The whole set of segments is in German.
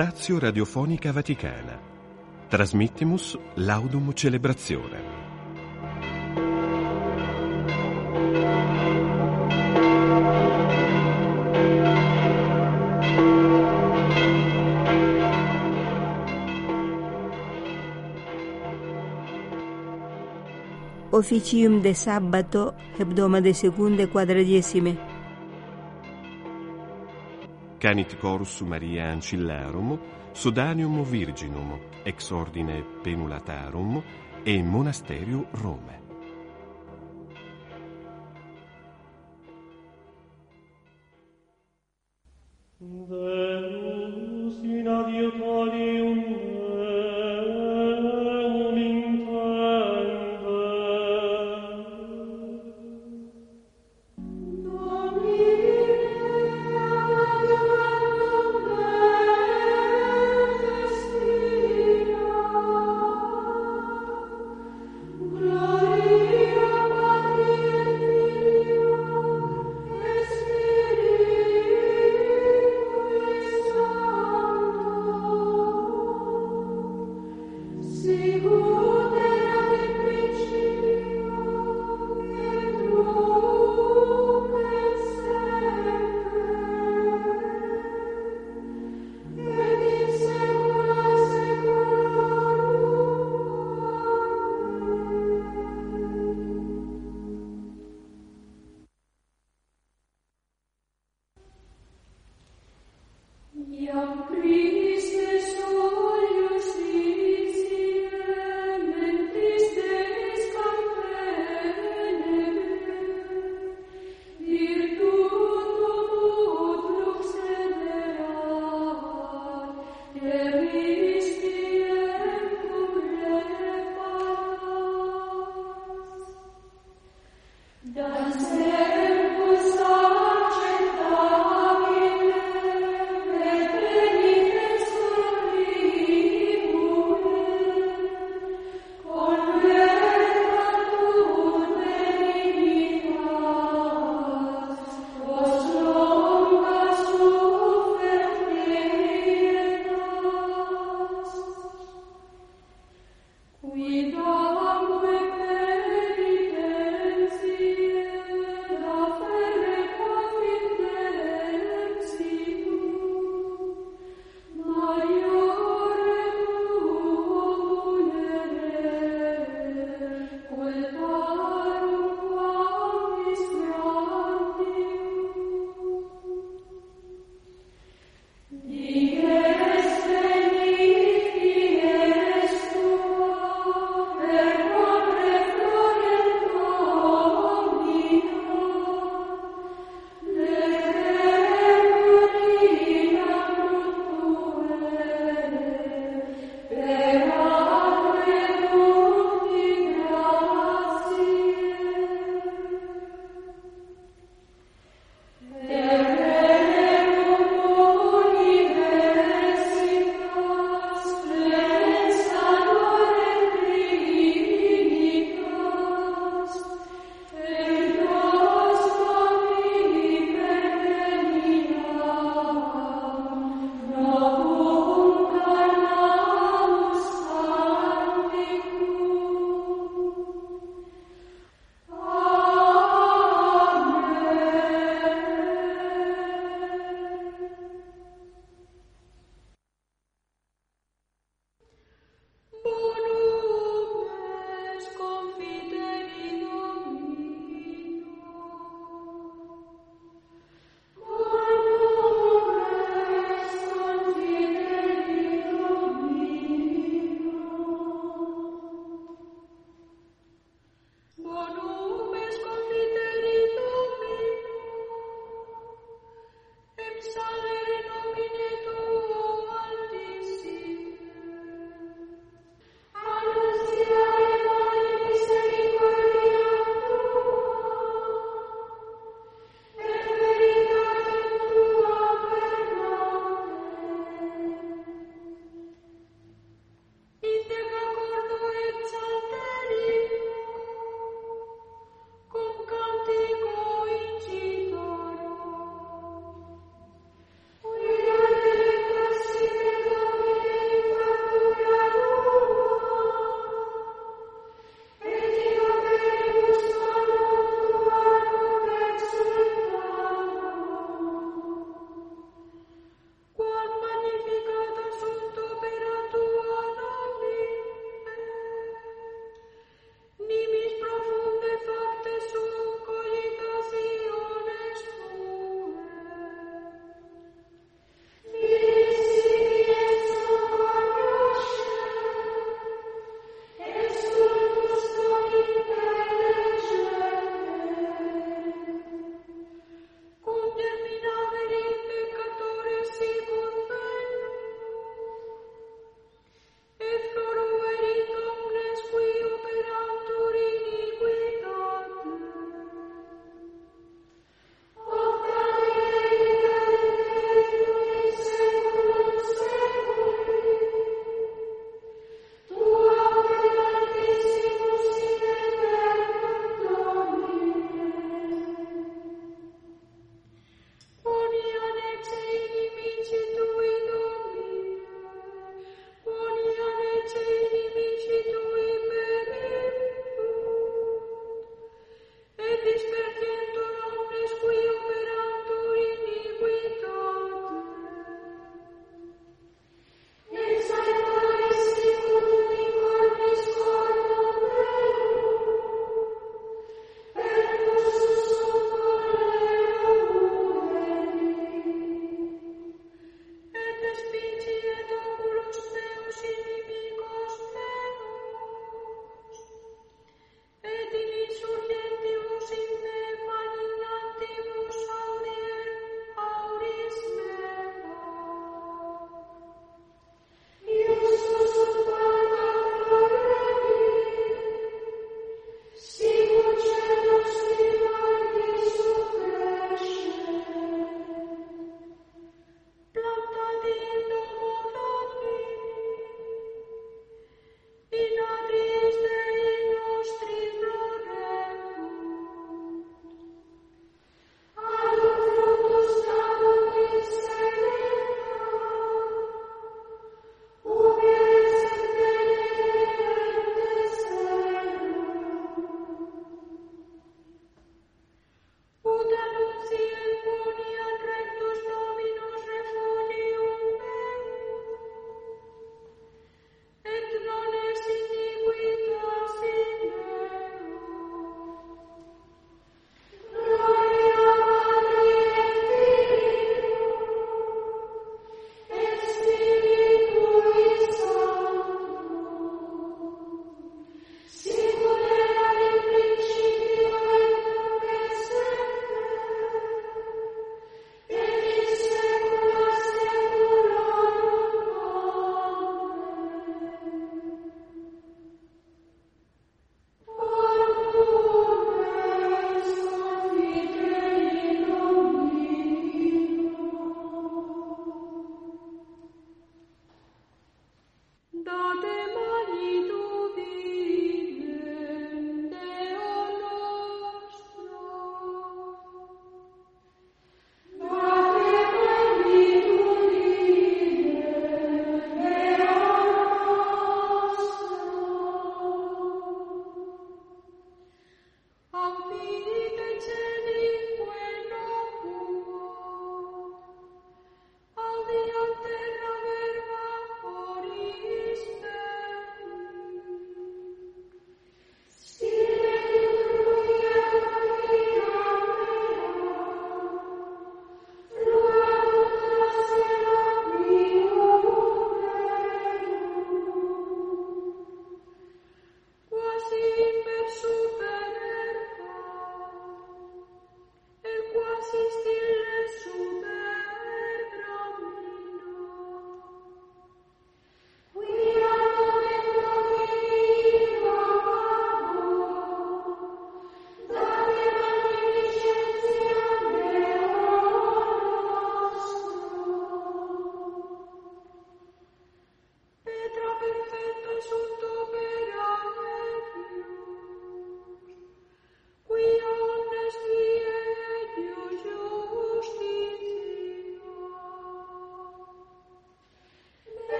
Stazio Radiofonica Vaticana. Trasmittimus Laudum Celebrazione. Officium de sabato, hebdomade secunde quadragesime. Canit Corus Maria Ancillarum, Sodanium Virginum, ex ordine Penulatarum e Monasterio Rome. Your breathing.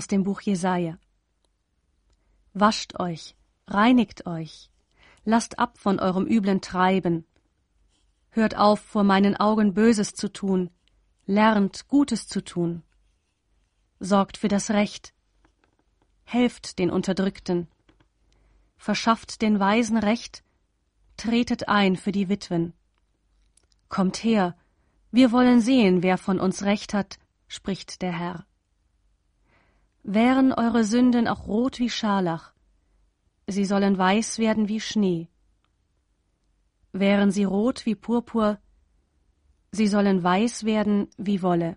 Aus dem Buch Jesaja. Wascht euch, reinigt euch, lasst ab von eurem üblen Treiben. Hört auf, vor meinen Augen Böses zu tun, lernt Gutes zu tun. Sorgt für das Recht, helft den Unterdrückten, verschafft den Weisen Recht, tretet ein für die Witwen. Kommt her, wir wollen sehen, wer von uns Recht hat, spricht der Herr. Wären eure Sünden auch rot wie Scharlach, sie sollen weiß werden wie Schnee. Wären sie rot wie Purpur, sie sollen weiß werden wie Wolle.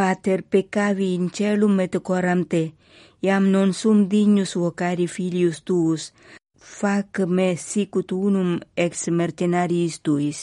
Pater peccavi in celum et coram te, iam non sum dignus vocari filius tuus, fac me sicut unum ex mercenariis tuis.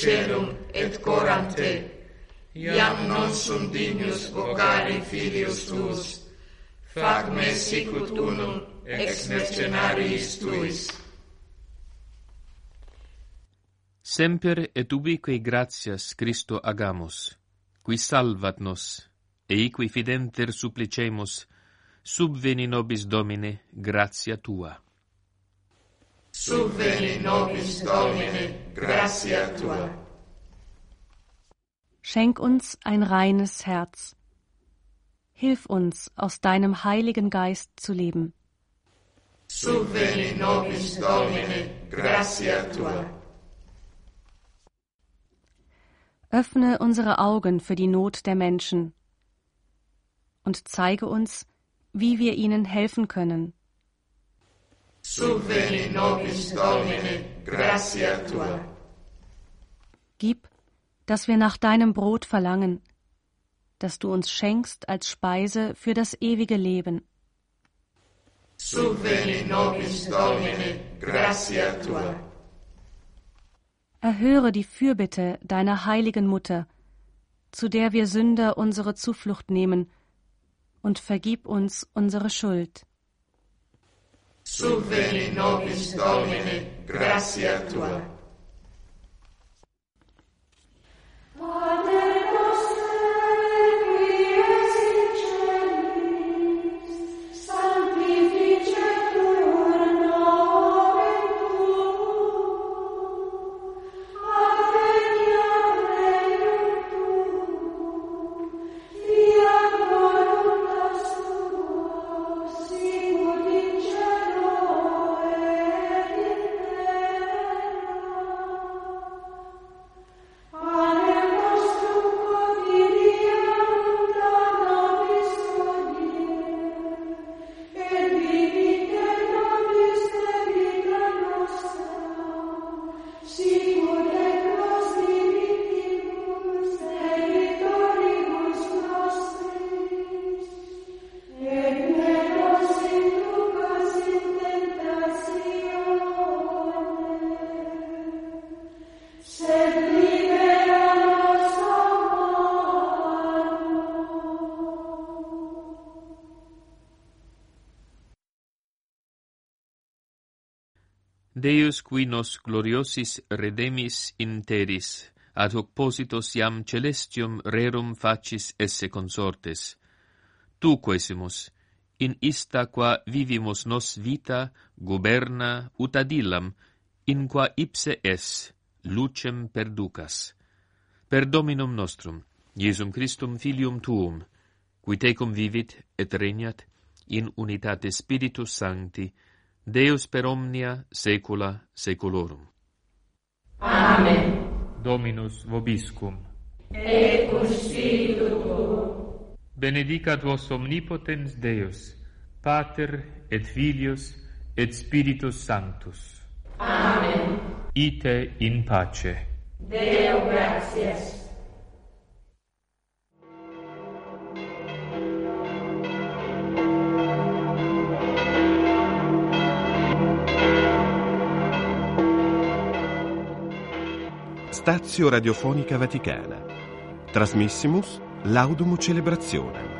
celum et coram te iam non sum dignus vocari filius tuus. Fac me sicut unum ex mercenariis tuis. Semper et ubique gratias Christo agamus, qui salvat nos, e iqui fidenter supplicemus, subveni nobis Domine gratia Tua. Subveni nobis Domine gratia tua. Schenk uns ein reines Herz. Hilf uns, aus deinem Heiligen Geist zu leben. Subveni nobis Domine gratia tua. Öffne unsere Augen für die Not der Menschen und zeige uns, wie wir ihnen helfen können Subveni nobis Domine, gratia tua. Gib, dass wir nach deinem Brot verlangen, das du uns schenkst als Speise für das ewige Leben. Subveni nobis Domine, gratia tua. Erhöre die Fürbitte deiner heiligen Mutter, zu der wir Sünder unsere Zuflucht nehmen, und vergib uns unsere Schuld. Subveni nobis Domine, gratia tua. Deus qui nos gloriosis redemis interis, ad hoc positos iam celestium rerum facis esse consortes. Tu, quesimus, in ista qua vivimus nos vita, guberna, ut adilam, in qua ipse es, lucem perducas. Per Dominum nostrum, Iesum Christum Filium Tuum, qui tecum vivit et regnat in unitate Spiritus Sancti, Deus per omnia saecula saeculorum. Amen. Dominus vobiscum. Ecus spiritu tuo. Benedicat vos omnipotens Deus, Pater et Filius et Spiritus Sanctus. Amen. Ite in pace. Deo gratias. Stazio Radiofonica Vaticana. Trasmissimus Laudum Celebrationem.